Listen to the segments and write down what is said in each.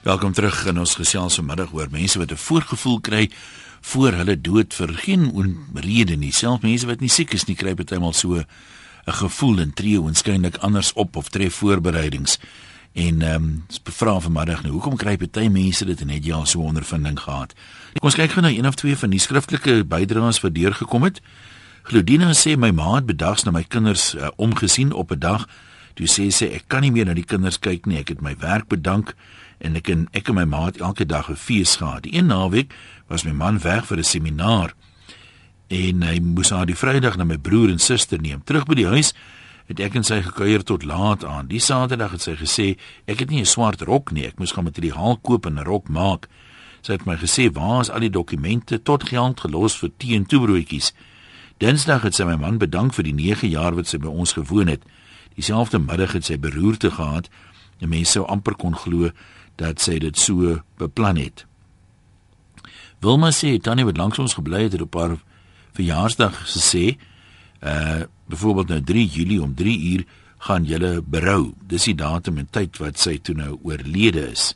Welkom terug in ons gesels vanmiddag oor mense wat 'n voorgevoel kry voor hulle dood vir geen rede nie. Selfs mense wat nie siek is nie kry bytelmal so 'n gevoel en tree waarskynlik anders op of tref voorbereidings. En ehm um, vra vanmiddag nou, hoekom kry baie mense dit en het jy al so ondervinding gehad? Kom ons kyk gou na een of twee van die skriftelike bydraes wat deurgekom het. Glodina sê my ma het bedags na my kinders uh, omgesien op 'n dag. Toe sê sy ek kan nie meer na die kinders kyk nie. Ek het my werk bedank en ek en ek en my ma het elke dag 'n fees gehad. Die een naweek was my man weg vir 'n seminar en hy moes haar die Vrydag na my broer en suster neem. Terug by die huis het ek en sy gekuier tot laat aan. Die Saterdag het sy gesê ek het nie 'n swart rok nie, ek moes gaan materiaal koop en 'n rok maak. Sy het my gesê waar is al die dokumente tot geld gelos vir tee en toebroodjies. Dinsdag het sy my man bedank vir die 9 jaar wat sy by ons gewoon het. Dieselfde middag het sy beroerte gehad. Die mense sou amper kon glo dat sy dit so beplan het. Wilma sê tannie wat langs ons gebly het het op haar verjaarsdag gesê, uh byvoorbeeld nou 3 Julie om 3 uur gaan julle berou. Dis die datum en tyd wat sy toe nou oorlede is.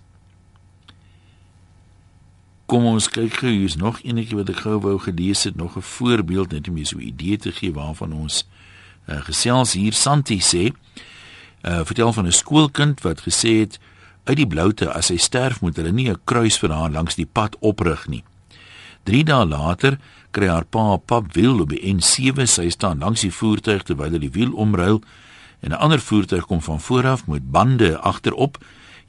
Kom ons kyk gou hier's nog enetjie wat ek gou wou gelees het, nog 'n voorbeeld net om jou so 'n idee te gee waarvan ons uh, gesels hier Santi sê. Uh vertel van 'n skoolkind wat gesê het uit die bloute as hy sterf moet hulle nie 'n kruis vir haar langs die pad oprig nie. 3 dae later kry haar pa 'n papwiel op die N7 sy staan langs die voertuig terwyl hy die wiel omruil en 'n ander voertuig kom van voor af met bande agterop.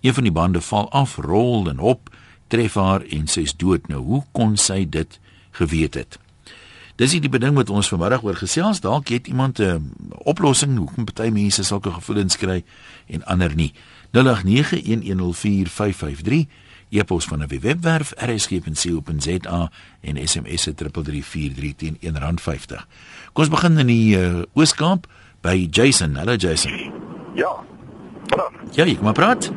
Een van die bande val af, rol en hop, tref haar en sy is dood. Nou hoe kon sy dit geweet het? Dis die beding wat ons vanmiddag oor gesels. Dalk het iemand 'n oplossing hoekom party mense sulke gevoelens kry en ander nie. 0891104553 e-pos van 'n webwerf rsg.co.za en SMS se 3343 teen R1.50. Kom ons begin in die uh, Ooskaap by Jason. Hallo Jason. Ja. Hallo. Ja, ek maar praat.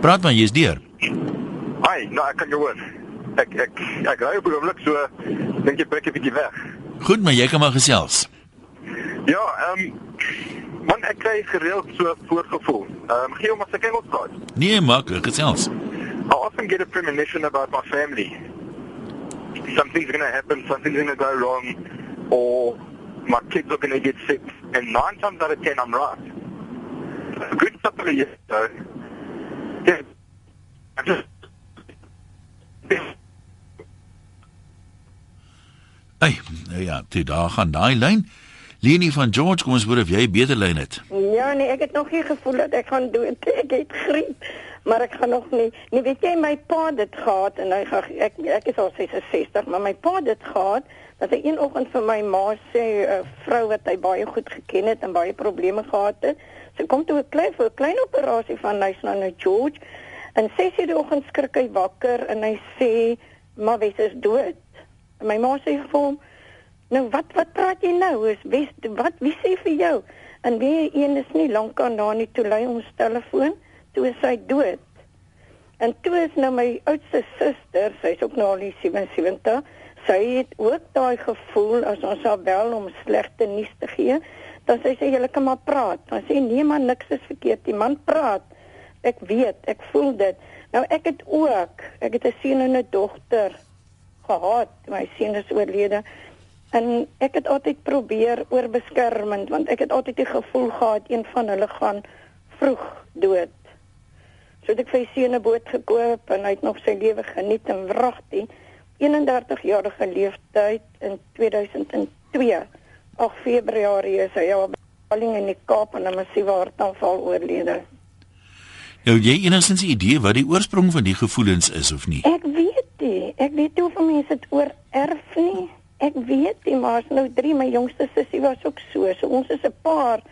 Praat maar, jy's deur. Hi, nou ek kan jou hoor. Ek ek ek ry op die oomblik so dink jy breek 'n bietjie weg. Goed, maar jy kan maar gesels. Ja, ehm um, Man ek kry gereeld so voorgevoel. Ehm um, gee hom as ek Engels praat. Nee, maak gesels. I often get a premonition about my family. Something's going to happen, something's going to go wrong or my kids are going to get sick and 9 times out of 10 I'm right. A good couple of years ago. Yeah. I just Hey, ja, dit daar gaan daai lyn. Leni van George, kom ons hoor of jy beter lyn het. Ja, nee, ek het nog nie gevoel dat ek gaan dood. Ek het griep, maar ek gaan nog nie. Nee, weet jy my pa het dit gehad en hy gaan ek ek is al 66, maar my pa het dit gehad dat hy een oggend vir my ma sê 'n uh, vrou wat hy baie goed geken het en baie probleme gehad het. Sy kom toe 'n klein vir 'n klein operasie van huis na nou George. En 6:00 die oggend skrik hy wakker en hy sê, "Maar wes is dood." En my ma sê vir hom, Nou wat wat praat jy nou? Is wes wat wie sê vir jou? En wie een is nie lank aan daar nie toe lei ons telefoon, toe is hy dood. En toe is nou my oudste suster, sy's ook nou al 77, sy het ook daai gevoel as ons haar bel om slegte nuus te gee, dan sê sy jy kan maar praat. Dan sê nee man niks is verkeerd, die man praat. Ek weet, ek voel dit. Nou ek het ook, ek het 'n seun en 'n dogter gehad. My seun is oorlede. En ek het altyd probeer oorbeskermend want ek het altyd die gevoel gehad een van hulle gaan vroeg dood. So ek het vir sy 'n boot gekoop en hy het nog sy lewe geniet en wragtig 31 jarige leeftyd in 2002. Ag Februarie is hy al bevalling in die Kaap en 'n massiewe hartaanval oorlede. Nou jy enigstens 'n idee wat die oorsprong van die gevoelens is of nie? Ek weet nie. Ek weet nie of mense dit oor erf nie. Ek weet nie, maar nou 3 my jongste sussie was ook so. So ons is 'n paar.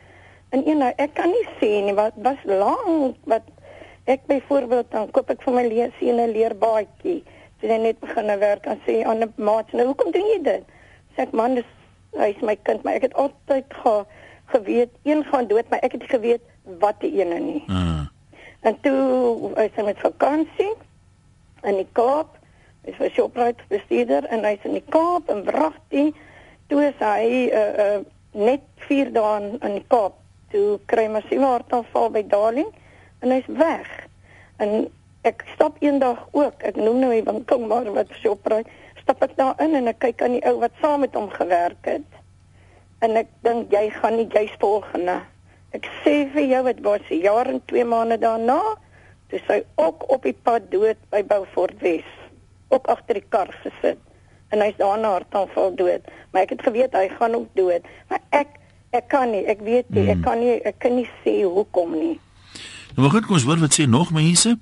En een ek kan nie sê nie wat was lank wat ek byvoorbeeld dan koop ek vir my leesie 'n leerbaadjie. Sy het net begin werk en sê aan 'n maat, nou hoekom doen jy dit? Sê ek man, dis hy's my kind, maar ek het altyd ge, geweet een gaan dood, maar ek het geweet wat die ene nie. Mm. En toe is hy met vakansie in die Kaap Hy was Shoprite bestuurder en hy's in die Kaap en wragtig toe is hy uh, uh, net 4 dae in die Kaap. Toe kry hy massiewe hartaanval by Darling en hy's weg. En ek stap eendag ook, ek noem nou die winkel maar wat Shoprite, stap ek daar in en ek kyk aan die ou wat saam met hom gewerk het. En ek dink jy gaan nie jy's volgende. Ek sê vir jou dit was 'n jaar en 2 maande daarna, toe sy ook op die pad dood by Beaufort Wes, ook agter die kar gesit. En hy's daarna hartaanval dood. Maar ek het geweet hy gaan ook dood, maar ek ek kan nie, ek weet nie, ek Hmm. kan nie ek kan nie sê hoekom nie. Nou maar goed, kom ons hoor wat sê nog mense.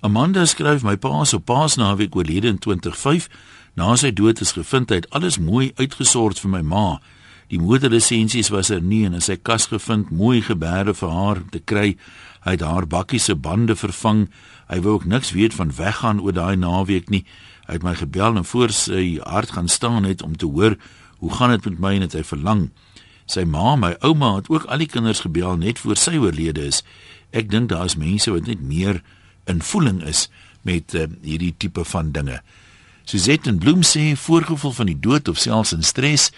Amanda skryf my pa is op Paasnaweek oorlede in 2005. Na sy dood is gevind hy het alles mooi uitgesort vir my ma. Die motorlisensies was er nie en in sy kas gevind mooi gebeure vir haar om te kry. Hy het haar bakkie se bande vervang. Hy wou ook niks weet van weggaan oor daai naweek nie. Hy het my gebel en voor sy hart gaan staan het om te hoor hoe gaan dit met my en het hy verlang. Sy ma, my ouma het ook al die kinders gebel net voor sy oorlede is. Ek dink daar is mense wat net meer in voeling is met uh, hierdie tipe van dinge. Suzette en Bloem sê voorgevoel van die dood of selfs in stres.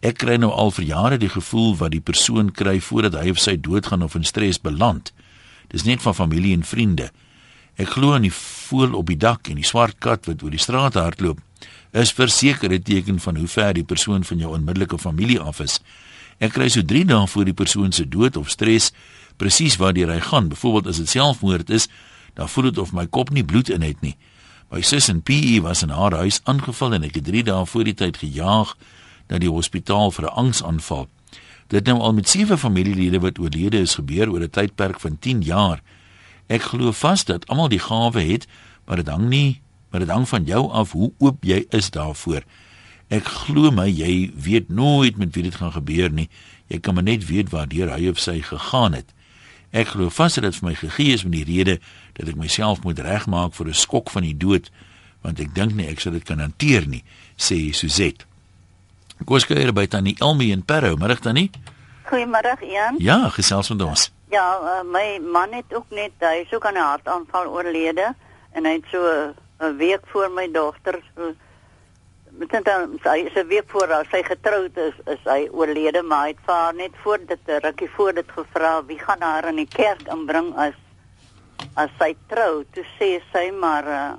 Ek kry nou al vir jare die gevoel wat die persoon kry voordat hy of sy doodgaan of in stres beland. Dis net van familie en vriende. Ek glo aan die voël op die dak en die swart kat wat oor die straat hardloop. Is verseker 'n teken van hoe ver die persoon van jou onmiddellike familie af is. Ek kry so 3 dae voor die persoon se dood of stres presies waartoe hy gaan. Byvoorbeeld as dit selfmoord is, dan voel dit of my kop nie bloed in het nie. My sus in PE was in haar huis aangeval en ek het 3 dae voor die tyd gejaag na die hospitaal vir 'n angsaanval. Dit nou al met sewe familielede wat oorlede is gebeur oor 'n tydperk van 10 jaar. Ek glo vas dat almal die gawe het, maar dit hang nie, maar dit hang van jou af hoe oop jy is daarvoor. Ek glo my jy weet nooit met wie dit gaan gebeur nie. Jy kan maar net weet waardeur hy of sy gegaan het. Ek glo vas dat dit vir my gegee is met die rede dat ek myself moet regmaak vir 'n skok van die dood, want ek dink nie ek sal dit kan hanteer nie, sê Suzette. Kuier by Tannie Elmi in Parow, middag Tannie. Goeiemôre Ian. Ja, gesels met ons. Ja, uh, my man het ook net hy is ook aan 'n hartaanval oorlede en hy het so 'n uh, week voor my dogter so met dan sy is 'n week voor haar sy getroud is, is hy oorlede, maar hy het vir haar net voor dit 'n rukkie voor dit gevra wie gaan haar in die kerk inbring as as sy trou. Toe sê sy maar uh,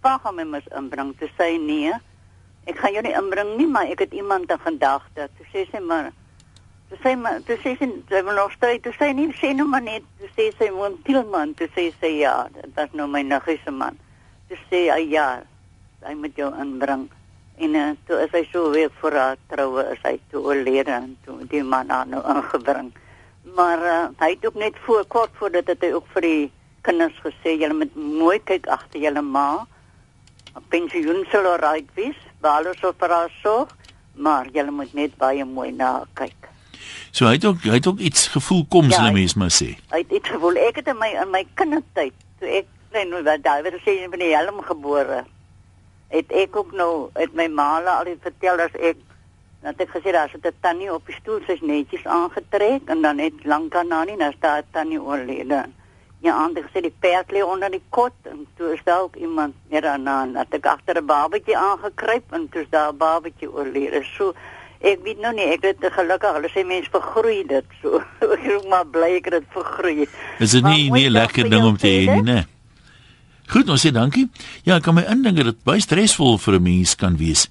pa gaan my mis inbring. Toe sê nee. Ek gaan jou nie inbring nie, maar ek het iemand in gedagte. Toe sê sy maar Toe sê maar, toe sê sy, sy wil nog stry, toe sê nie, sê nou maar net, toe sê sy woon Tielman, toe sê sy ja, dit was nou my niggie se man. Toe sê hy ja, hy moet jou inbring. En uh, toe is hy so week voor haar troue is hy toe oorlede en toe die man haar nou ingebring. Maar uh, hy het ook net voor kort voordat het hy ook vir die kinders gesê, julle moet mooi kyk agter julle ma. 'n Pensioen sal alright wees, behalwe so vir haar sorg, maar julle moet net baie mooi na kyk. So hy het ook hy het ook iets gevoel kom Ja, sal hy- mens maar sê. Hy het iets gevoel. Ek het in my in my kindertyd, toe ek klein was, wat daar werd sê van die helm gebore. Het ek ook nou het my ma al vertel as ek dat ek gesê daar sit 'n tannie op die stoel, sy's netjies aangetrek en dan net lank daarna nie, dan staan 'n tannie oorlede. Ja, aan die gesê die perd lê onder die kot en toe is daar ook iemand meer daarna en dat ek agter 'n babatjie aangekruip en toe is daar 'n babatjie oorlede. So Ek weet nou nie, ek het gelukkig, hulle sê mense vergroei dit so. ek is maar bly ek het dit vergroei. Is dit nie nie 'n lekker ding om te hê nie, né? Goed, ons sê dankie. Ja, ek kan my indink dat dit baie stresvol vir 'n mens kan wees.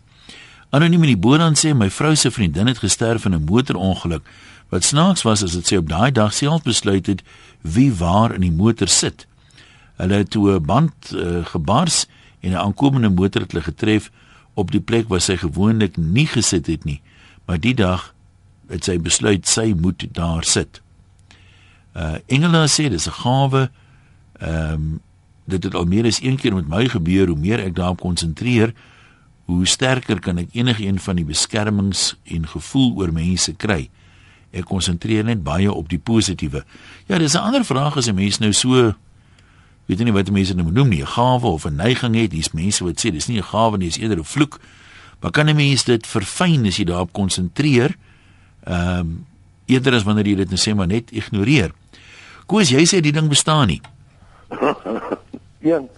Anoniem in die boerland sê my vrou se vriendin het gesterf in 'n motorongeluk. Wat snaaks was is dit sy op daai dag self besluit het wie waar in die motor sit. Hulle het toe 'n band uh, gebars en 'n aankomende motor het hulle getref op die plek waar sy gewoonlik nie gesit het nie. Maar die dag het sy besluit sy moet daar sit. Uh Engela sê dis 'n gawe. Ehm um, dit het al meer as een keer met my gebeur hoe meer ek daarop konsentreer, hoe sterker kan ek enigiemand van die beskermings en gevoel oor mense kry. Ek konsentreer net baie op die positiewe. Ja, dis 'n ander vraag as 'n mens nou so weet nie wat mense nou noem nie, 'n gawe of 'n neiging het. Dis mense wat sê dis nie 'n gawe nie, dis eerder 'n vloek. Maar kan 'n mens dit verfyn as jy daarop konsentreer? Ehm um, eerder as wanneer jy dit net sê maar net ignoreer. Koos, jy sê die ding bestaan nie. Een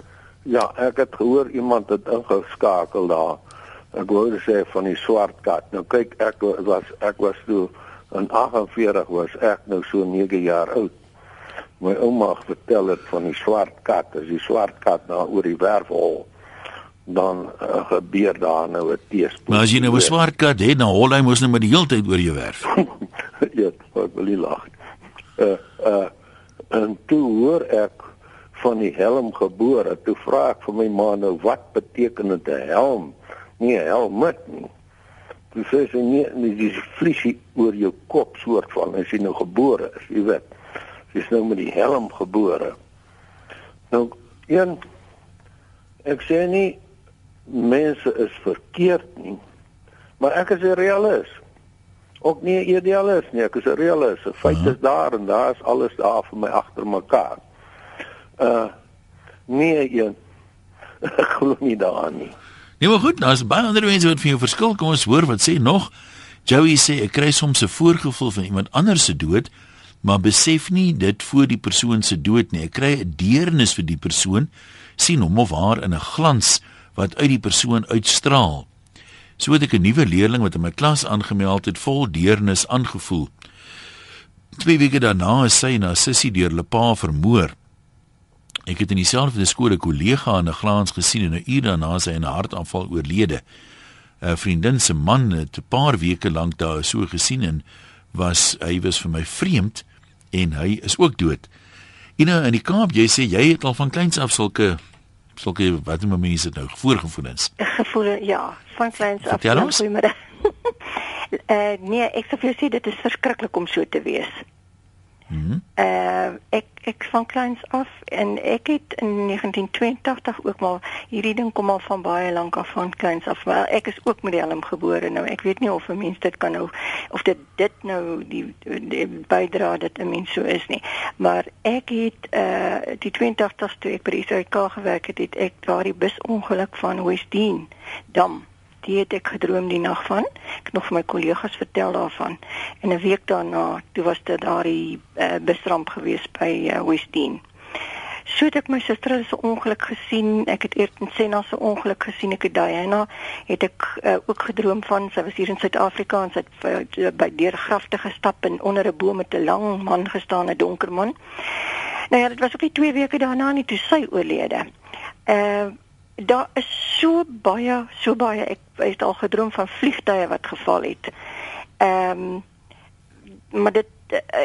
ja, ek het gehoor iemand het ingeskakel daar. Ek wou sê van die swart kat. Nou kyk, ek was ek was toe in 48 was ek nou so 9 jaar oud. my ouma vertel het van die swart kat. As die swart kat na oor die werf hol, dan uh, gebeur daar nou 'n teespoed. Maar as jy nou 'n swart kat het, dan hol hy mos net maar die hele tyd oor jou werf. ja, ek wil nie lag. Uh uh en toe hoor ek van die helm gebore. Toe vra ek vir my ma nou wat beteken dit 'n helm? Nie 'n helm nie. Toe sê sy nee, nee dis vliesie oor jou kop soort van as jy nou gebore is, jy weet. Dis nou met die helm gebore. Nou een ek sê nie mense is verkeerd nie. Maar ek is 'n realist. Ook nie 'n idealist nie, ek is 'n realist. Feite is daar en daar is alles daar vir my agter mekaar. Uh nee, een. ek glo nie daaraan nie. Nee, maar goed, daar's baie ander mense wat vir jou verskil. Kom ons hoor wat sê nog. Joey sê ek kry soms 'n voorgevoel van iemand anders se dood, maar besef nie dit voor die persoon se dood nie. Ek kry 'n deernis vir die persoon, sien hom of haar in 'n glans wat uit die persoon uitstraal. So het ek 'n nuwe leerling wat in my klas aangemeld het, vol deernis aangevoel. Twee weke daarna is sy na sussie deur hulle pa vermoor. Ek het in dieselfde skool 'n kollega in 'n glans gesien en 'n uur daarna sy in 'n hartaanval oorlede. 'n Vriendin se man het 'n paar weke lank daar so gesien en was hy was vir my vreemd en hy is ook dood. Ina in die Kaap, jy sê jy het al van kleins af sulke sulke wat noem mense dit nou voorgevoelens. Gevoel ja, van kleins af. Vertel ons. Uh, nee, ek sê vir jou sê dit is verskriklik om so te wees. Mhm. Uh ek ek van kleins af en ek het in 1982 ook maar hierdie ding kom al van baie lank af van kleins af. Maar ek is ook met die helm gebore nou. Ek weet nie of 'n mens dit kan nou of dit dit nou die, die bydra dat 'n mens so is nie. Maar ek het uh die 82 toe ek by die SAK gewerk het, het ek daardie busongeluk van Westdene dam die het ek gedroom die nag van. Ek het nog vir my kollegas vertel daarvan. En 'n week daarna, toe was dit daardie uh, busramp gewees by uh, Westdene. So het ek my suster se ongeluk gesien. Ek het Eerten Senna se ongeluk gesien. Ek het Diana het ek uh, ook gedroom van. Sy was hier in Suid-Afrika en sy het uh, by deur grafte gestap en onder 'n boom met 'n lang man gestaan, 'n donker man. Nou ja, dit was ook nie 2 weke daarna nie toe sy oorlede. Uh daar is so baie so baie ek het al gedroom van vliegtye wat geval het. Ehm um, maar dit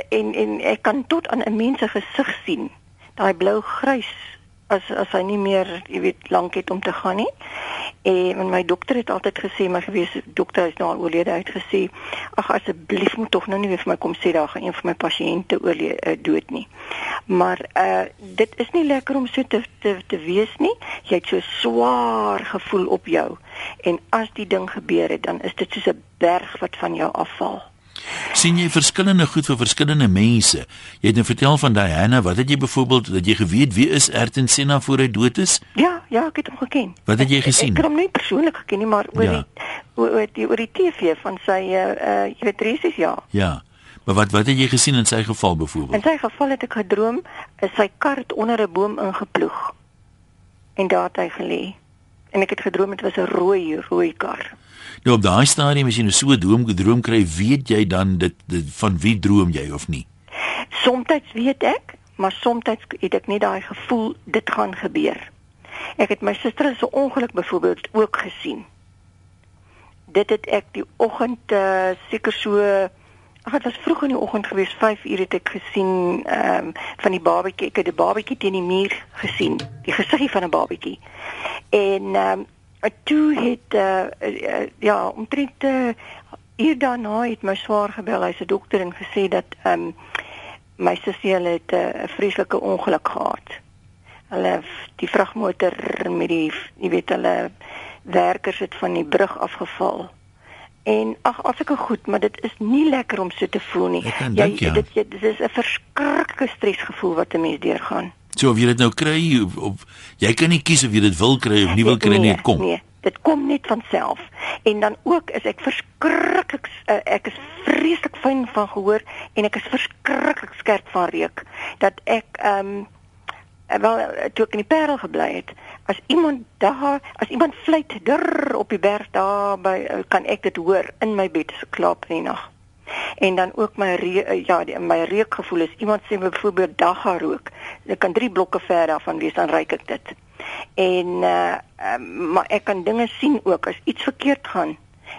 en en ek kan tot aan 'n mens se gesig sien. Daai blou grys as as hy nie meer, jy weet, lank het om te gaan nie. En my dokter het altyd gesê, my gewese dokter is nou al oorlede uit gesê, ag asseblief moet tog nou nie weer vir my kom sê daar gaan een van my pasiënte oorlede uh, dood nie. Maar uh dit is nie lekker om so te te, te wees nie. Jy het so swaar gevoel op jou. En as die ding gebeur het, dan is dit soos 'n berg wat van jou afval sien jy verskillende goed vir verskillende mense. Jy het nou vertel van Diana, wat het jy byvoorbeeld dat jy geweet wie is Erten Senna voor hy dood is? Ja, ja, ek het hom geken. Wat het jy gesien? Ek, ek het hom nie persoonlik geken nie, maar oor ja. die oor, oor die oor die TV van sy uh uh jy weet resies ja. Ja. Maar wat wat het jy gesien in sy geval byvoorbeeld? In sy geval het ek gedroom is sy kar het onder 'n boom ingeploeg. En daar het hy gelê. En ek het gedroom dit was 'n rooi rooi kar. Nou op daai stadium as jy nou so 'n droom gedroom kry, weet jy dan dit, dit van wie droom jy of nie? Somstyds weet ek, maar somstyds het ek net daai gevoel dit gaan gebeur. Ek het my suster se ongeluk byvoorbeeld ook gesien. Dit het ek die oggend uh, seker so Ag dit was vroeg in die oggend gewees, 5 uur het ek gesien ehm um, van die babatjie, ek het die babatjie teen die muur gesien, die gesiggie van 'n babatjie. En ehm um, toe het uh, uh, ja omtrent uh, uur daarna het my swaar gebel hy's 'n dokter en gesê dat um, my sussie het 'n uh, vreeslike ongeluk gehad. Hulle die vragmotor met die jy weet hulle werkers het van die brug afgeval. En ag as ek goed, maar dit is nie lekker om so te voel nie. Jy, denk, ja. dit, dit is 'n verskriklike stresgevoel wat 'n mens deurgaan. So of jy dit nou kry of, of jy kan nie kies of jy dit wil kry of nie wil kry nee, nie, kom. Nee, dit kom net van self. En dan ook is ek verskriklik uh, ek is vreeslik fyn van gehoor en ek is verskriklik skerp van reuk dat ek ehm um, wel toe ek in die Parel gebly het, as iemand daar, as iemand fluit dur op die berg daar by kan ek dit hoor in my bed as ek slaap in die nag. En dan ook my re ja, die, my reukgevoel is iemand sê byvoorbeeld dagga rook. Ek kan 3 blokke ver daarvan wees dan ryk ek dit. En uh, uh maar ek kan dinge sien ook as iets verkeerd gaan.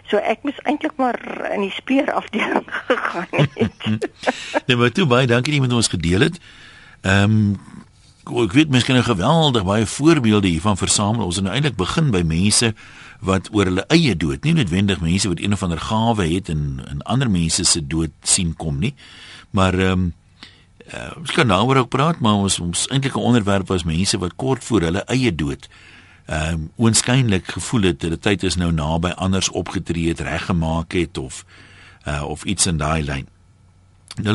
So ek moes eintlik maar in die speer afdeling gegaan het. nee, maar toe baie dankie dat jy met ons gedeel het. Ehm um, ek weet miskien 'n geweldig baie voorbeelde hiervan versamel. Ons het nou eintlik begin by mense wat oor hulle eie dood, nie noodwendig mense wat een of ander gawe het en en ander mense se dood sien kom nie. Maar ehm um, uh, ons kan nou ook praat, maar ons ons eintlik 'n onderwerp was mense wat kort voor hulle eie dood ehm um, oënskynlik gevoel het dat die tyd is nou naby anders opgetree het, reggemaak het of uh, of iets in daai lyn. 0891104553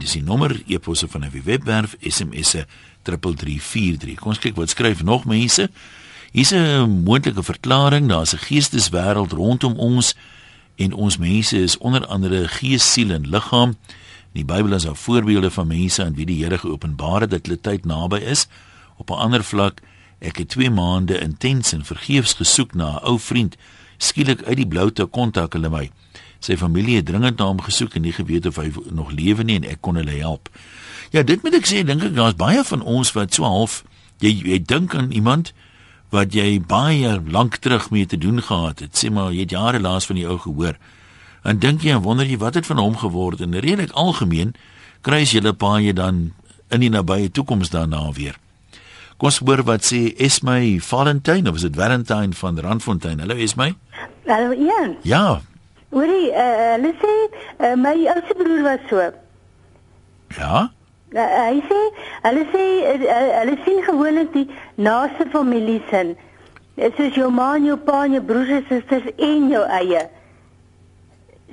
dis die nommer e-posse van 'n webwerf SMS'e 3343. Kom ons kyk wat skryf nog mense. Hier's 'n moontlike verklaring, daar's 'n geesteswêreld rondom ons en ons mense is onder andere gees, siel en liggaam. In die Bybel is daar voorbeelde van mense aan wie die Here geopenbaar het dat hulle tyd naby is. Op 'n ander vlak, ek het 2 maande intens en vergeefs gesoek na 'n ou vriend. Skielik uit die blou te kontak hulle my. Sy familie het dringend na hom gesoek en nie geweet of hy nog lewe nie en ek kon hulle help. Ja, dit moet ek sê, dink ek daar's baie van ons wat so half jy jy dink aan iemand wat jy baie lank terug mee te doen gehad het. Sê maar jy het jare laas van die ou gehoor. En dink jy en wonder jy wat het van hom geword en redelik algemeen kry jy hulle paie dan in die nabye toekoms daarna weer. Kom ons hoor wat sê Esmy Valentine of is dit Valentine van Randfontein? Hallo Esmy. Hallo Ian. Ja. Hoorie, uh, hulle sê uh, my oudste broer was so. Ja. Uh, hy sê hulle sê uh, hulle sien gewoonlik die naaste familie sin. Dit is jou ma, jou pa, jou broers en susters en jou eie.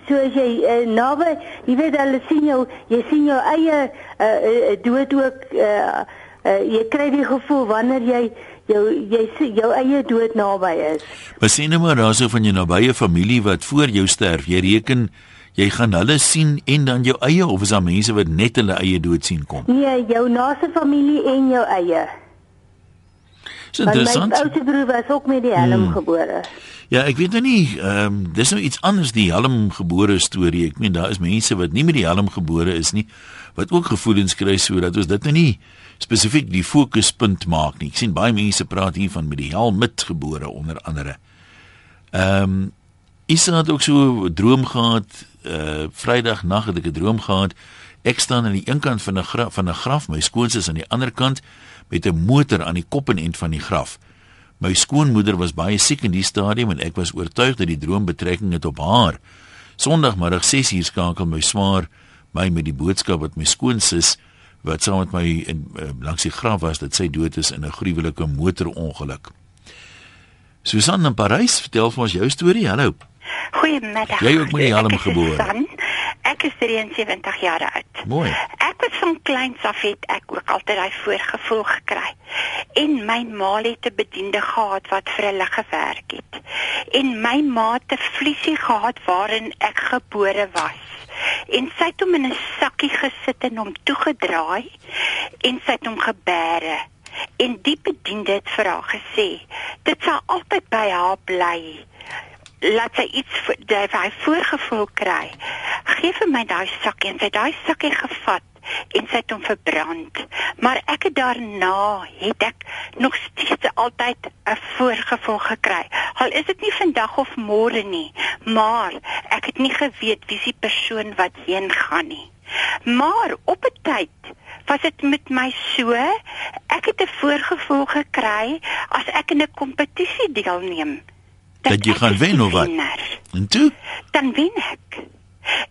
So as jy uh, naby, jy weet hulle sien jou, jy sien jou eie uh, uh, dood ook uh, uh, jy kry die gevoel wanneer jy jou jy jou eie dood naby is. Maar sien nou maar daarso van jou nabye familie wat voor jou sterf, jy reken jy gaan hulle sien en dan jou eie of is daar mense wat net hulle eie dood sien kom? Nee, jou naaste familie en jou eie. Dis interessant. My oudste broer was ook met die helm hmm. gebore. Ja, ek weet nou nie, ehm um, dis nou iets anders die helm gebore storie. Ek meen daar is mense wat nie met die helm gebore is nie wat ook gevoelens kry sodat ons dit nou nie spesifiek die fokuspunt maak nie. Ek sien baie mense praat hier van met die helm met gebore onder andere. Ehm um, Isa het ook so 'n droom gehad uh Vrydag nag het ek 'n droom gehad. Ek staan aan die een kant van 'n graf van 'n graf, my skoonsis aan die ander kant met 'n motor aan die kop en end van die graf. My skoonmoeder was baie siek in die stadium en ek was oortuig dat die droom betrekking het op haar. Sondagmiddag 6uur skakel my swaar my met die boodskap dat my skoonsis wat saam met my in uh, langs die graf was dat sy dood is in 'n gruwelike motorongeluk. Susan in Parys, vertel vir ons jou storie. Hallo. Goeiemiddag. Jy ook met die helm gebore. Ek is 73 jaar oud. Mooi. Ek was van kleins af het ek ook altyd daai voorgevoel gekry. En my ma het 'n bediende gehad wat vir hulle gewerk het. En my ma het 'n vliesie gehad waarin ek gebore was. En sy het hom in 'n sakkie gesit en hom toegedraai en sy het hom gebere. En die bediende het vir haar gesê, dit sal altyd by haar bly laat sy iets dat hy voorgevoel kry. Geef vir my daai sakkie en sy het daai sakkie gevat en sy het hom verbrand. Maar ek het daarna het ek nog steeds altyd 'n voorgevoel gekry. Al is dit nie vandag of môre nie, maar ek het nie geweet wie die persoon wat heen gaan nie. Maar op 'n tyd was dit met my so, ek het 'n voorgevoel gekry as ek in 'n kompetisie deelneem dat jy gaan wen of wat? En toe? Dan wen ek.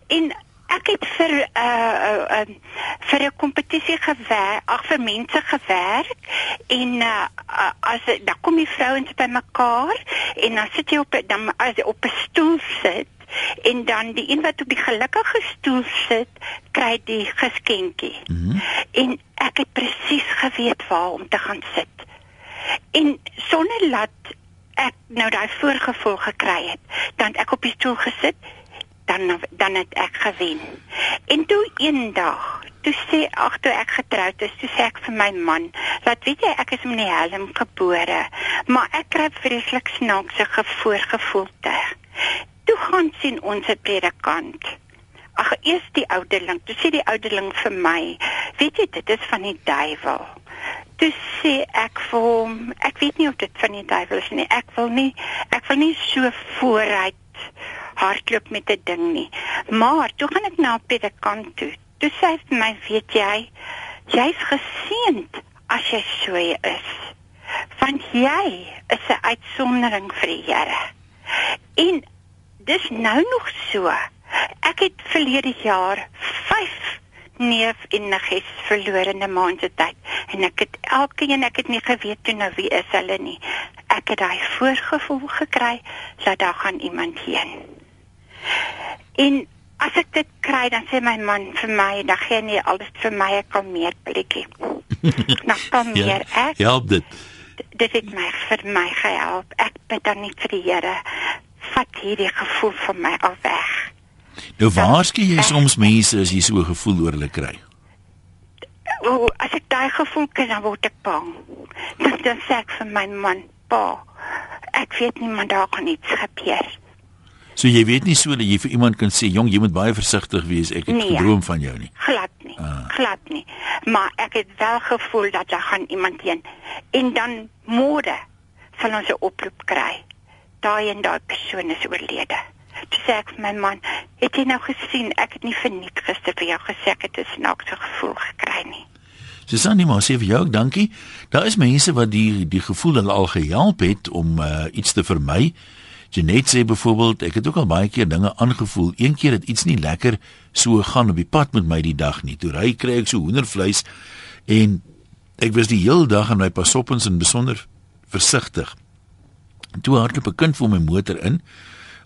En ek het vir 'n uh, uh, uh, vir 'n kompetisie gewerk, ag vir mense gewerk en uh, uh, as dan kom die vrouens by mekaar en dan sit jy op dan as jy op 'n stoel sit en dan die een wat op die gelukkige stoel sit kry die geskenkie. Mm -hmm. En ek het presies geweet waar om te gaan sit. En sonder laat ek nou daai voorgevoel gekry het, dan ek op die stoel gesit, dan dan het ek gewen. En toe eendag, toe sê ag toe ek getroud is, toe sê ek vir my man, laat weet jy ek is in die helm gebore, maar ek kry vreeslik snaakse voorgevoelte. Toe gaan sien ons 'n predikant. Ag, eers die ouderling. Toe sê die ouderling vir my, weet jy dit is van die duiwel. Toe sê ek vir hom, ek weet nie of dit van die duiwel is nie. Ek wil nie ek wil nie so vooruit hardloop met 'n ding nie. Maar toe gaan ek na 'n predikant toe. Toe sê hy vir my, weet jy, jy's geseënd as jy so is. Want jy is 'n uitsondering vir die Here. En dis nou nog so. Ek het verlede jaar 5 neef en negies verloor in 'n maand se tyd en ek het elkeen ek het nie geweet toe nou wie is hulle nie. Ek het daai voorgevoel gekry dat daar gaan iemand heen. En as ek dit kry dan sê my man vir my, dan gee nie alles vir my ek kan meer blikkie. nou kom meer ja, ek. help dit. Dit het my vir my gehelp. Ek bid dan nie vir die Here vat hierdie gevoel van my af weg. Nou waarskynlik jy soms mense as jy so 'n gevoel oor hulle kry. O, as ek daai gevoel kry dan word ek bang. Dan dan sê ek vir my man, "Pa, ek weet nie maar daar gaan iets gebeur." So jy weet nie so dat jy vir iemand kan sê, "Jong, jy moet baie versigtig wees. Ek het Nee. gedroom van jou nie." Glad nie. Ah. Glad nie. Maar ek het wel gevoel dat daar gaan iemand heen. En dan môre sal ons 'n oproep kry. Daai en daai persoon is oorlede. Toe sê ek vir my man, "Het jy nou gesien? Ek het nie verniet gister vir jou gesê ek het 'n snaakse gevoel gekry nie." Susan, maar sê vir jou ook dankie. Daar is mense wat die die gevoel hulle al gehelp het om uh, iets te vermy. Janet sê byvoorbeeld, ek het ook al baie keer dinge aangevoel. Een keer het iets nie lekker so gaan op die pad met my die dag nie. Toe ry kry ek so hoendervleis en ek was die hele dag aan my pasoppens en besonder versigtig. Toe hardloop 'n kind voor my motor in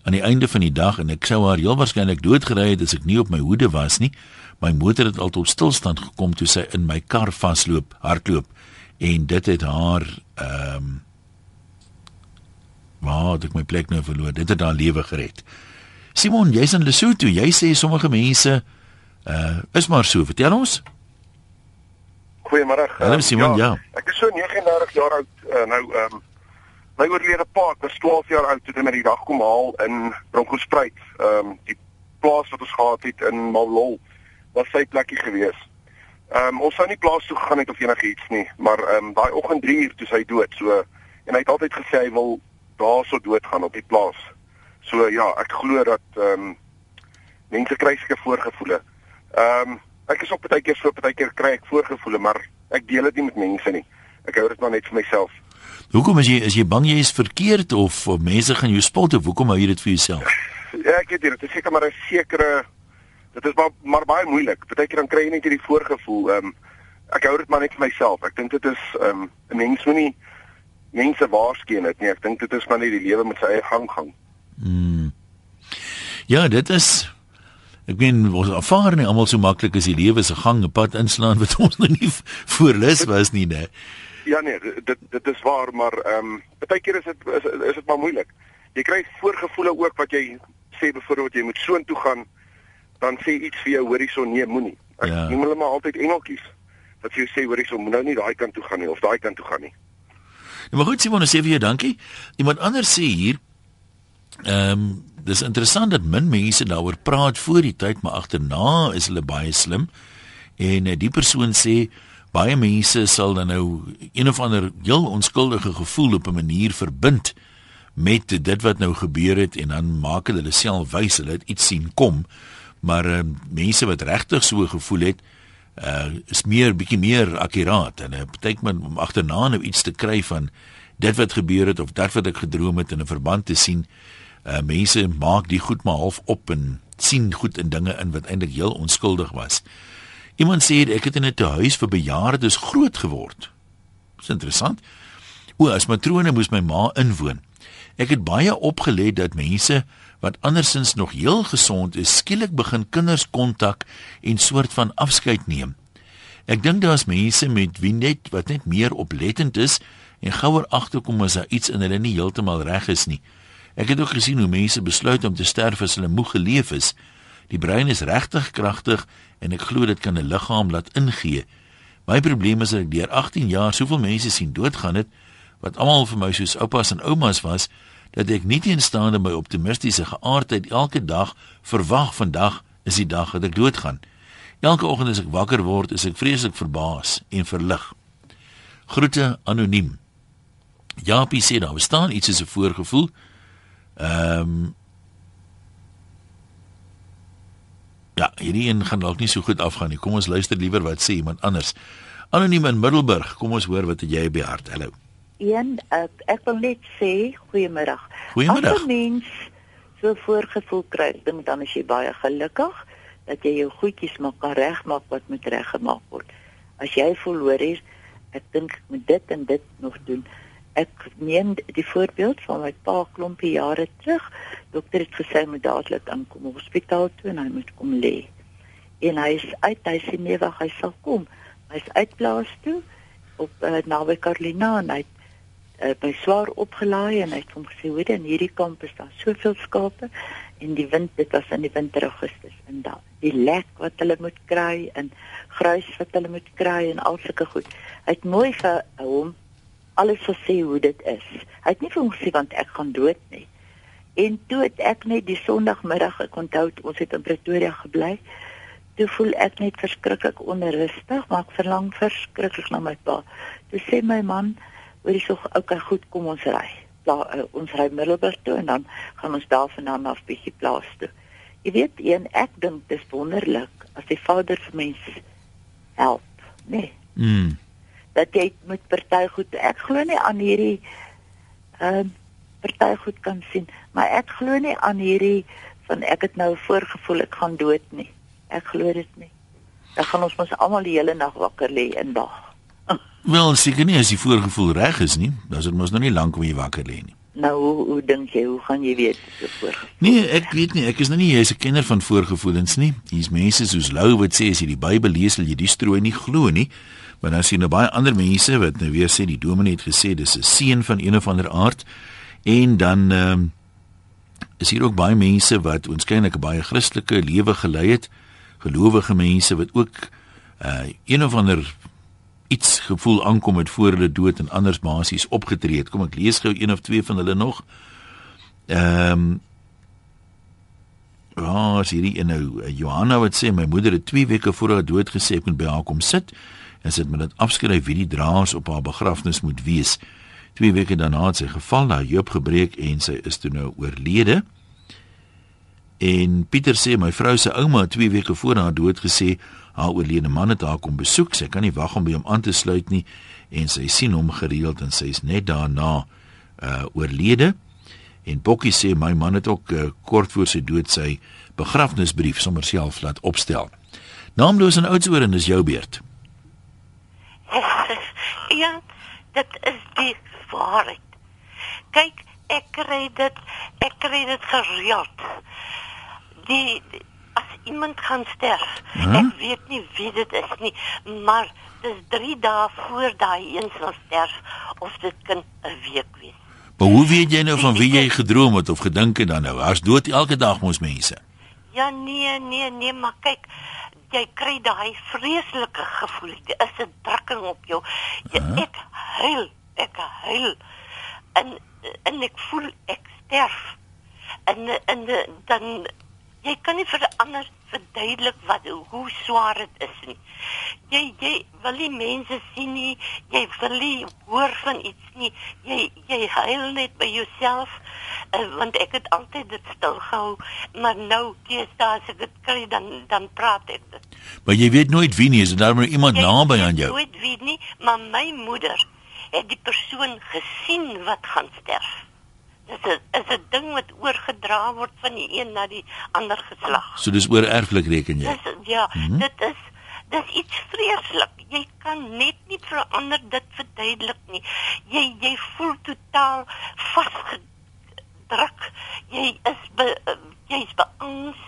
aan die einde van die dag en ek sou haar heel waarskynlik doodgery het as ek nie op my hoede was nie. My motor het al tot stilstand gekom toe sy in my kar vasloop, hardloop en dit het haar ehm um, waar het ek my plek nou verloor. Dit het haar lewe gered. Simon, jy's in Lesotho. Jy sê sommige mense uh is maar so. Vertel ons. Goeiemôre. Hallo, Ehm, Simon, ja. Ek is so 39 jaar oud uh, nou ehm um, my oorlede pa was 12 jaar oud toe hy my die dag kom haal in Bronkhorstspruit. Ehm um, die plaas wat ons gehad het in Malol was sy plekkie gewees. Ehm um, ons sou nie plaas toe gegaan het of enigiets nie, maar ehm um, daai oggend 3 uur toe sy dood. So en hy het altyd gesê hy wil daarso doodgaan op die plaas. So ja, ek glo dat ehm um, mense kry seker voorgevoele. Ehm um, ek is op baie keer so baie keer kry ek voorgevoele, maar ek deel dit nie met mense nie. Ek hou dit maar net vir myself. Hoekom is jy is jy bang jy is verkeerd of, of mense gaan jou spot of hoekom hou jy dit vir jouself? Ja, ek weet nie, dit is seker maar 'n sekere dit is maar maar baie moeilik. Partykeer dan kry jy net hierdie voorgevoel. Ehm um, ek hou dit maar net vir myself. Ek dink dit is ehm um, 'n mens moenie mense waarsku dit nie. Ek dink dit is maar net die lewe met sy eie gang gaan. Hmm. Ja, dit is ek meen ons ervaar nie almal so maklik as die lewe se gang 'n pad inslaan wat ons nog nie voorlus was nie, né? Ja nee, dit dit, is waar, maar ehm um, baie keer is dit is, is dit maar moeilik. Jy kry voorgevoele ook wat jy sê byvoorbeeld jy moet soontoe gaan, dan sê iets vir jou horison nee, moenie. Ek Ja. noem hulle maar altyd engeltjies. Dat jy sê horison moet nou nie daai kant toe gaan nie of daai kant toe gaan nie. Ja, maar goed, Simon, sê vir jou dankie. Iemand anders sê hier ehm um, dis interessant dat min mense daaroor praat voor die tyd, maar agterna is hulle baie slim. En uh, die persoon sê baie mense sal dan nou een of ander heel onskuldige gevoel op 'n manier verbind met dit wat nou gebeur het en dan maak hulle self wys hulle het iets sien kom. Maar uh, mense wat regtig so gevoel het, uh is meer bietjie meer akkuraat en dit beteken men om agterna nou iets te kry van dit wat gebeur het of dat wat ek gedroom het in 'n verband te sien. Uh mense maak die goed maar half op en sien goed in dinge in wat eintlik heel onskuldig was. Iemand sê ek het in 'n tehuis vir bejaardes groot geword. Dis interessant. O, as matrone moes my ma inwoon. Ek het baie opgelet dat mense wat andersins nog heel gesond is, skielik begin kinders kontak en soort van afskeid neem. Ek dink daar's mense met wie net wat net meer oplettend is en gouer agterkom as daar iets in hulle nie heeltemal reg is nie. Ek het ook gesien hoe mense besluit om te sterf as hulle moeg geleef is. Die brein is regtig kragtig en ek glo dit kan 'n liggaam laat ingee. My probleem is dat ek deur 18 jaar soveel mense sien doodgaan het wat almal vir my soos oupas en oumas was dat ek nie teenstaande my optimistiese geaardheid elke dag verwag vandag is die dag dat ek doodgaan. Elke oggend as ek wakker word, is ek vreeslik verbaas en verlig. Groete anoniem. Japie sê daar bestaan iets soos 'n voorgevoel. Ehm um, Ja, hierdie een gaan dalk nie so goed afgaan nie. Kom ons luister liewer wat sê iemand anders. Anoniem in Middelburg, kom ons hoor wat het jy by hart. Hallo. Een ek, ek wil net sê goeiemiddag. Goeiemiddag. As 'n mens so voorgevoel kry, dink dan is jy baie gelukkig dat jy jou goedjies maar kan regmaak wat moet reggemaak word. As jy voel hoor hier, ek dink ek moet dit en dit nog doen. Ek neem die voorbeeld van my pa klompie jare terug dokter het gesê moet dadelik aankom hospitaal toe en hy moet kom lê. En hy is uit, hy sê nee wag, hy sal kom. Hy is uit plaas toe op uh, naby Carolina en hy uh, by swaar opgelaai en hy het hom gesê hoor in hierdie kamp is daar soveel skape en die wind dit was in die winter Augustus en daar die lek wat hulle moet kry en gruis wat hulle moet kry en al sulke goed. Hy het mooi vir hom alles gesê hoe dit is. Hy het nie vir hom gesê want ek gaan dood nie. En toe het ek net die Sondagmiddag ek onthou ons het in Pretoria gebly. Toe voel ek net verskriklik onrustig, maar ek verlang verskriklik na my pa. Toe sê my man, "Hoorie so, okay, goed, kom ons ry. Pla, uh, ons ry Middelburg toe en dan gaan ons daarvandaan af bietjie plaas toe." Jy weet, een ek dink dis wonderlik as die Vader vir mense help, nee. Mm. Dat jy met party goed, ek glo nie aan hierdie ehm uh, party goed kan sien, maar ek glo nie aan hierdie van ek het nou voorgevoel ek gaan dood nie. Ek glo dit nie. Dan gaan ons mos almal die hele nag wakker lê in wag. Wel, seker nie as die voorgevoel reg is nie, dan is dit mos nog nie lank om jy wakker lê nie. Nou, hoe, hoe dink jy, hoe gaan jy weet so voorgevoel? Nee, ek weet nie, ek is nou nie jy's 'n kenner van voorgevoelens nie. Hier's mense soos Lou wat sê as jy die Bybel lees, sal jy die strooi nie glo nie. Maar dan sien nou baie ander mense wat nou weer sê die dominee het gesê dis 'n seën van een of ander aard. En dan ehm um, is hier ook baie mense wat waarskynlik 'n baie Christelike lewe gelei het, gelowige mense wat ook uh een of ander iets gevoel aankom met voor hulle dood en anders basies opgetree het. Kom ek lees gou een of twee van hulle nog. Ehm um, Ja, sy hierdie nou Johanna wat sê my moeder het 2 weke voor haar dood gesê ek moet by haar kom sit en sy het met dit afskryf wie die draers op haar begrafnis moet wees. 2 weke daarna het sy geval, haar heup gebreek en sy is toe nou oorlede. En Pieter sê my vrou se ouma het 2 weke voor haar dood gesê haar oorlede man het haar kom besoek. Sy kan nie wag om by hom aan te sluit nie en sy sien hom gereeld en sy is net daarna uh oorlede. En Bokkie sê my man het ook uh, kort voor sy dood sy begrafnisbrief sommer self laat opstel. Naamloos en oudsoor en dis jou beurt. Ja, dit is die waarheid. Kyk, ek kry dit, ek kry dit gereeld. Die, as iemand gaan sterf, huh? ek weet nie wie dit is nie, maar dis 3 dae voor daai een sal sterf of dit kan 'n week wees. Maar hoe weet jy nou van wie jy gedroom het of gedink het dan nou? As dood elke dag mos mense. Ja nee, nee, nee, maar kyk, jy kry daai vreeslike gevoel. Dit is 'n drukking op jou. Jy, huh? Ek huil ek huil en en ek voel ek sterf en en dan jy kan nie vir ander verduidelik wat hoe swaar dit is nie. Jy jy wil nie mense sien nie jy wil nie hoor van iets nie. Jy jy huil net by jouself uh, want ek het altyd dit stil gehou maar nou teesta as ek dit kry dan dan praat ek dit. Maar jy weet nooit wie nie is daar maar iemand naby aan jou? nooit weet nie maar my moeder het die persoon gesien wat gaan sterf. Is 'n is 'n ding wat oorgedra word van die een na die ander geslag. So dis oor erflik reken jy. Dis, ja, mm -hmm. dit is dis iets vreeslik. Jy kan net nie verander dit verduidelik nie. Jy jy voel totaal vasgedruk. Jy is be, jy's beangs.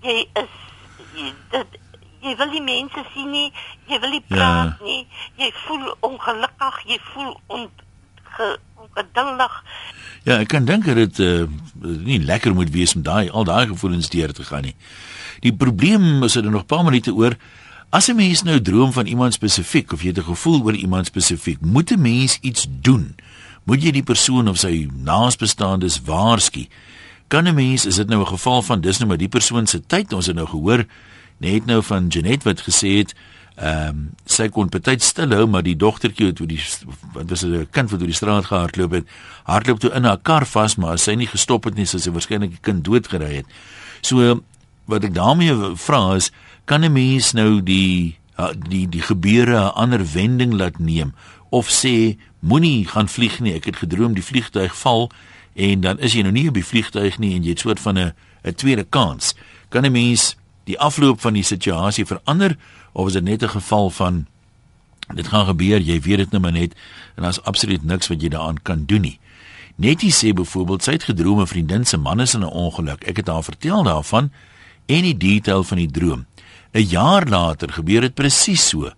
Jy is jy, dit jy wil die mense sien nie, jy wil nie praat ja. nie, jy voel ongelukkig, jy voel ongeduldig. Ja, ek kan dink dat dit uh, nie lekker moet wees om daai al daai gevoelens deur te gaan nie. Die probleem is dat er nog 'n paar minute oor as 'n mens nou droom van iemand spesifiek of jy het 'n gevoel oor iemand spesifiek, moet 'n mens iets doen. moet jy die persoon of sy naasbestaandes waarsku. Kan 'n mens, is dit nou 'n geval van dis nou maar die persoon se tyd, ons het nou gehoor net nou van Janet wat gesê het ehm um, sy kon baie stil hou maar die dogtertjie het toe die wat was 'n kind wat deur die straat gehardloop het hardloop toe in haar kar vas maar sy nie gestop het nie sou sy waarskynlik die kind doodgery het. So wat ek daarmee vra is kan 'n mens nou die die die gebeure 'n ander wending laat neem of sê moenie gaan vlieg nie ek het gedroom die vliegtuig val en dan is jy nou nie op die vliegtuig nie en jy het soort van 'n 'n tweede kans kan 'n mens die afloop van die situasie verander of is dit net 'n geval van dit gaan gebeur jy weet dit nou maar net en daar's absoluut niks wat jy daaraan kan doen nie. Netty sê byvoorbeeld sy het gedroom 'n vriendin se man is in 'n ongeluk. Ek het haar vertel daarvan en die detail van die droom. 'n jaar later gebeur dit presies so.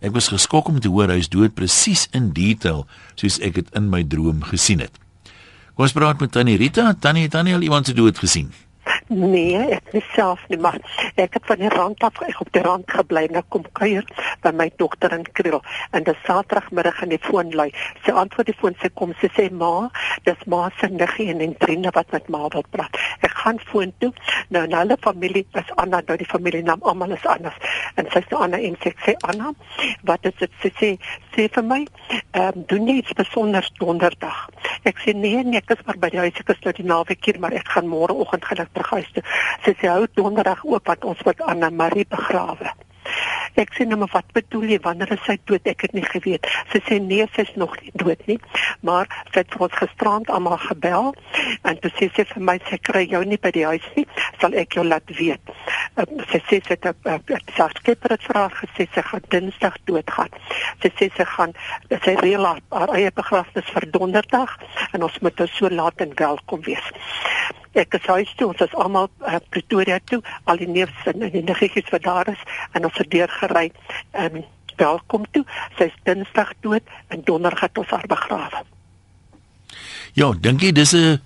Ek was geskok om te hoor hy is dood presies in detail soos ek dit in my droom gesien het. Kom ons praat met Tannie Rita. Tannie Tannie al iemand se dood gesien Nee, ek self nie maar ek het van die rand af op die rand gebly en ek kom kuier by my dogter in Kriel en dis Saterdagmiddag aan die foon lui. Sy antwoord die foon sy kom sy sê ma, dis ma se niggie en en vriende wat met ma wil praat. Ek gaan foon toe. Nou en hulle familie is Anna, nou die familienaam almal is anders. En sy sê Anna en sy sê Anna, wat is dit sy sê sê vir my, ehm um, doen jy iets besonders donderdag? Ek sê nee, nee, ek is maar by die huis, ek is nou die naweek hier, maar ek gaan môreoggend gaan ek terug huis toe. Sy sê hou donderdag oop wat ons met Anna Marie begrawe. Ek sê nou maar wat bedoel jy wanneer is sy dood? Ek het nie geweet. Sy sê nee, sy is nog nie dood nie. Maar sy het vir ons gisterand almal gebel en toe sê sy vir my sy kry jou nie by die huis nie, sal ek jou laat weet. Uh, sy sê sy het 'n sagskepper het vra gesê sy gaan Dinsdag doodgaan. Sy sê sy gaan sy reël haar eie begrafnis vir Donderdag en ons moet so laat en welkom wees ek is huis toe ons is almal uh, Pretoria toe al die neefs en die niggetjies wat daar is en ons het deur gery en um, welkom toe sy's dinsdag dood en donderdag het ons haar begrawe ja dink jy dis 'n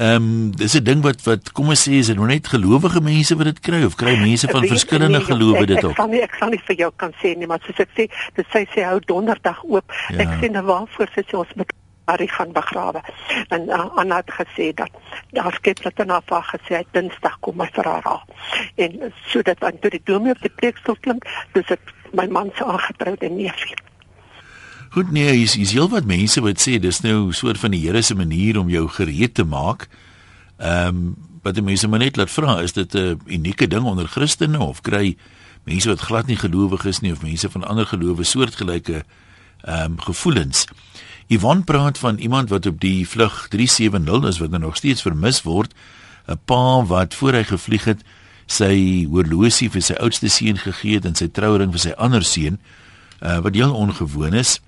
Ehm um, dis 'n ding wat wat kom ons sê is dit nou net gelowige mense wat dit kry of kry mense van Weet, verskillende nee, gelowe dit ook. Ek kan nie ek kan nie vir jou kan sê nie maar soos ek sê dit sê sy hou donderdag oop. Ja. Ek sien nou waarvoor sy sê ons moet Harry gaan begrawe. En uh, Anna het gesê dat daar skep het dan af gesê Dinsdag kom my vir haar. En sodat aan toe die dominee op die preekstoel klim, dis dit my man se aangetroude neefie. Goed nee, is is heel wat mense wat sê dis nou 'n soort van die Here se manier om jou gereed te maak. Ehm um, wat die mense maar net laat vra, is dit 'n unieke ding onder Christene of kry mense wat glad nie gelowig is nie of mense van ander gelowe soortgelyke ehm um, gevoelens. Yvonne praat van iemand wat op die vlug 370 is wat nog steeds vermis word. 'n Pa wat voor hy gevlieg het, sy horlosie vir sy oudste seun gegee het en sy trouring vir sy ander seun, uh, wat heel ongewoon is.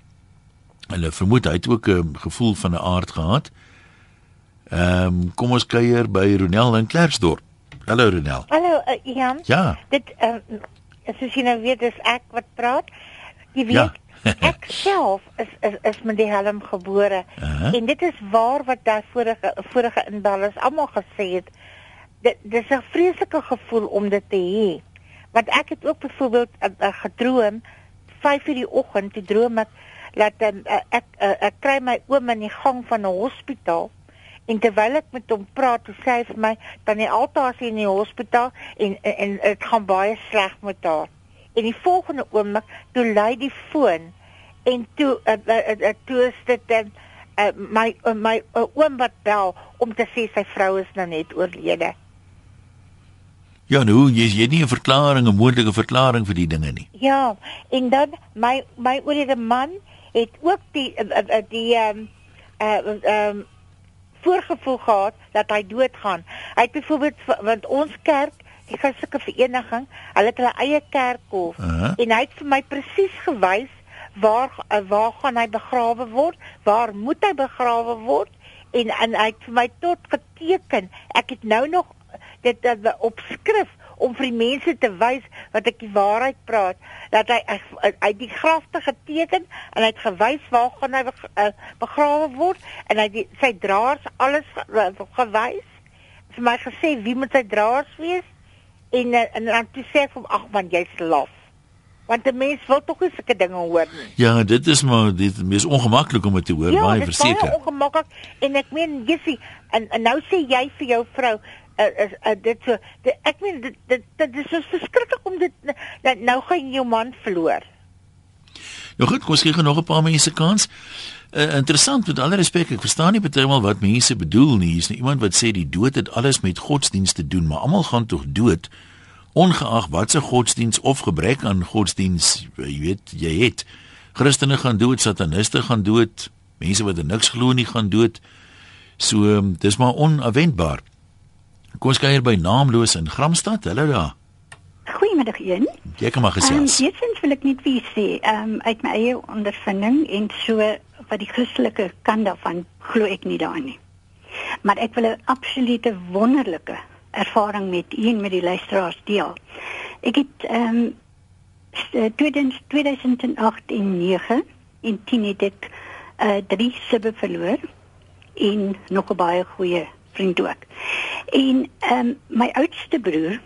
Hulle vermoed hy het ook 'n gevoel van 'n aard gehad. Ehm um, kom ons kuier by Ronel in Klerksdorp. Hallo Ronel. Hallo uh, Jan. Ja. Dit ehm uh, as jy nou weet dis ek wat praat. Jy weet ja ek self is is is met die helm gebore. Uh -huh. en dit is waar wat daai vorige vorige inbellers almal gesê het dit dis 'n vreeslike gevoel om dit te hê. Want ek het ook byvoorbeeld uh, uh, gedroom 5 uur die oggend die droom ek dat uh, ek uh, ek kry my oom in die gang van 'n hospitaal. En terwyl ek met hom praat sê hy vir my dan die altaar is in die hospitaal en en dit gaan baie sleg met haar en die volgende oomblik toe lui die foon en toe uh, uh, uh, toe is dit uh, uh, my uh, my uh, oom wat bel om te sê sy vrou is nou net oorlede. Ja, nou, jy jy het nie 'n verklaring, 'n moontlike verklaring vir die dinge nie. Ja, en dan my my oorlede man het ook die uh, uh, die ehm um, uh, um, voorgevoel gehad dat hy doodgaan. Hy het byvoorbeeld want ons kerk die Christelike vereniging, hulle het hulle eie kerkhof uh -huh. en hy het vir my presies gewys waar uh, waar gaan hy begrawe word? Waar moet hy begrawe word? En en hy het vir my tot geteken. Ek het nou nog dit uh, op skrif om vir die mense te wys wat ek die waarheid praat dat hy uit die grafte geteken en hy het gewys waar gaan hy begrawe word en hy die, sy draers alles gewys vir my gesê wie moet sy draers wees en en dan toe sê ek hom ag man jy's laf. Want 'n mens wil tog nie sulke dinge hoor nie. Ja, dit is maar dit is ongemaklik om dit te hoor, ja, baie dit is verseker. baie ongemaklik en ek meen Jessie en, en nou sê jy vir jou vrou uh, uh, uh, dit so dit, ek meen dit dit, dit is so verskriklik om dit nou, nou gaan jy jou man verloor. Nou goed, kom ons gee nog 'n paar mense kans. Uh, interessant met alle respek, ek verstaan nie partymal wat mense bedoel nie. Hier's nou iemand wat sê die dood het alles met godsdienst te doen, maar almal gaan tog dood ongeag wat se godsdienst of gebrek aan godsdienst, jy weet, jy het Christene gaan dood, sataniste gaan dood, mense wat niks glo nie gaan dood. So um, dis maar onverwendbaar. Kom ons kyk hier by naamloos in Gramstad. Hallo daar. Goeiemiddag een. Jy kan maar gesels. Um, Eerstens wil ek net vir u sê, ehm um, uit my eie ondervinding en so wat die Christelike kant daarvan glo ek nie daarin nie. Maar ek wil 'n absolute wonderlike ervaring met u en met die luisteraars deel. Ek het ehm um, 2008 en 9 en 10 het ek uh, drie sibbe verloor en nog 'n baie goeie vriend ook. En ehm um, my oudste broer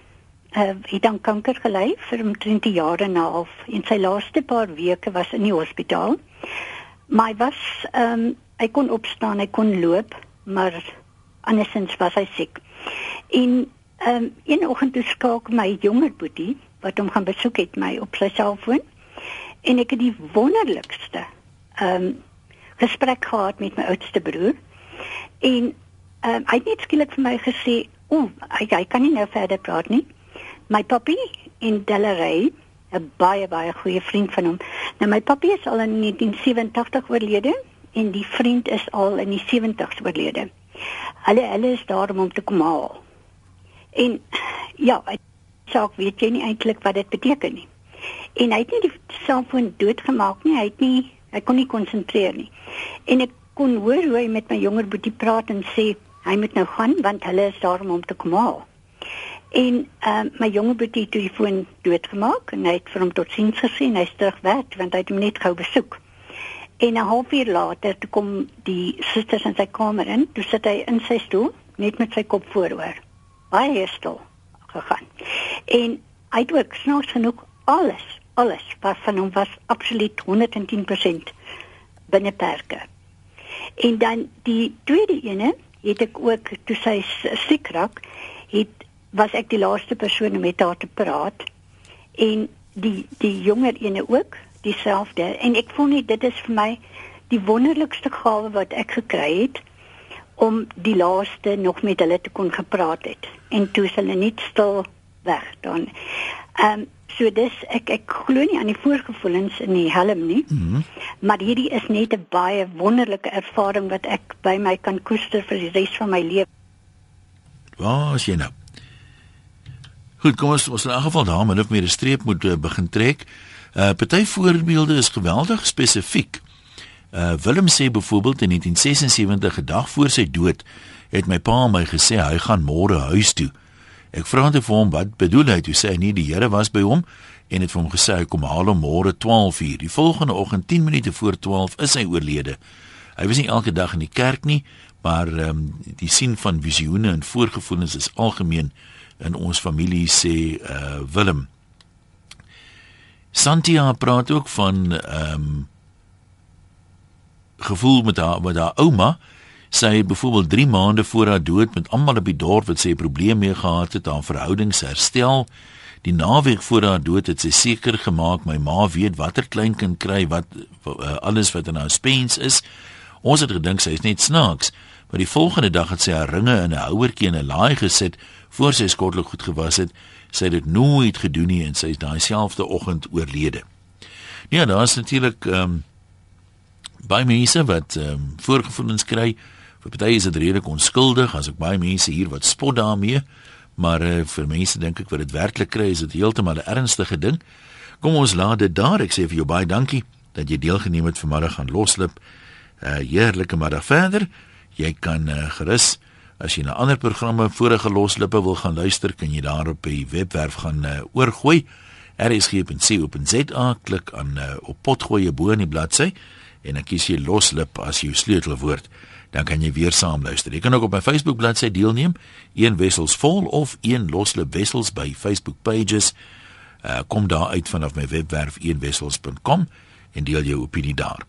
uh, het aan kanker gely vir omtrent 'n jaar en 'n half. In sy laaste paar weke was in die hospitaal. Maar hy was ehm um, hy kon opstaan, hy kon loop, maar andersins was hy siek. En ehm um, een oggend toe skakel my jonger boetie wat hom gaan besoek het my op sy selfoon en ek het die wonderlikste ehm um, gesprek gehad met my oudste broer. En ehm um, hy het net skielik vir my gesê, "O, hy, hy kan nie nou verder praat nie." my papi in Delarey 'n baie baie goeie vriend van hom. Nou my papi is al in 1987 oorlede en die vriend is al in die 70s oorlede. Hulle hulle is daar om hom te kom haal. En ja, sê weet jy nie eintlik wat dit beteken nie. En hy het nie die selfoon doodgemaak nie, hy het nie hy kon nie konsentreer nie. En ek kon hoor hoe hy met my jonger boetie praat en sê hy moet nou gaan want hulle is daar om hom te kom haal. En uh, my jonge boetie het die foon doodgemaak en hy het vir hom tot sins gesien hy's terug werk want hy het hom net gou besoek. En 'n halfuur later toe kom die susters in sy kamer in, toe sit hy in sy stoel net met sy kop vooroor. Baie stil gegaan. En hy het ook snaaks genoeg alles, alles wat van hom was absoluut 110% binne perke. En dan die tweede ene het ek ook toe sy siek raak, het was ek die laaste persoon om met haar te praat en die die jonger ene ook dieselfde en ek voel net dit is vir my die wonderlikste gawe wat ek gekry het om die laaste nog met hulle te kon gepraat het en toe hulle net stil weg dan. Ehm um, so dis ek ek glo nie aan die voorgevoelens in die helm nie. Mm -hmm. Maar hierdie is net 'n baie wonderlike ervaring wat ek by my kan koester vir die res van my lewe. Waar is jy nou? Goed, kom ons ons in 'n geval daar min of meer 'n streep moet uh, begin trek. Uh party voorbeelde is geweldig spesifiek. Uh Willem sê byvoorbeeld in 1976 gedag voor sy dood het my pa my gesê hy gaan môre huis toe. Ek vra toe vir hom wat bedoel hy? Hy sê nie die Here was by hom en het vir hom gesê hy kom haal hom môre 12:00. Die volgende oggend 10 minute voor 12 is hy oorlede. Hy was nie elke dag in die kerk nie, maar ehm um, die sien van visioene en voorgevoelens is algemeen in ons familie sê uh Willem. Santia praat ook van ehm um, gevoel met haar met haar ouma. Sy het byvoorbeeld 3 maande voor haar dood met almal op die dorp wat sy probleme mee gehad het, haar verhoudings herstel. Die naweek voor haar dood het sy seker gemaak my ma weet watter kleinkind kry wat uh, alles wat in haar spens is. Ons het gedink sy is net snaaks, maar die volgende dag het sy haar ringe in 'n houertjie in 'n laai gesit voor sy skottelik goed gewas het, sy het dit nooit gedoen nie en sy is daai selfde oggend oorlede. Ja, daar is natuurlik ehm um, baie mense wat ehm um, voorgevoelens kry. Vir party is dit redelik onskuldig, as ek baie mense hier wat spot daarmee, maar uh, vir mense dink ek wat dit werklik kry, is dit heeltemal 'n ernstige ding. Kom ons laat dit daar. Ek sê vir jou baie dankie dat jy deelgeneem het vanmiddag aan Loslip. 'n uh, Heerlike middag verder. Jy kan uh, gerus As jy na ander programme vorige loslippe wil gaan luister, kan jy daar op die webwerf gaan uh, oorgooi. rsg.co.za klik aan uh, op potgooi bo in die bladsy en dan kies jy loslip as jou sleutelwoord. Dan kan jy weer saam luister. Jy kan ook op my Facebook bladsy deelneem, een wessels vol of een loslip wessels by Facebook pages. Uh kom daar uit vanaf my webwerf eenwessels.com en deel jou opinie daar.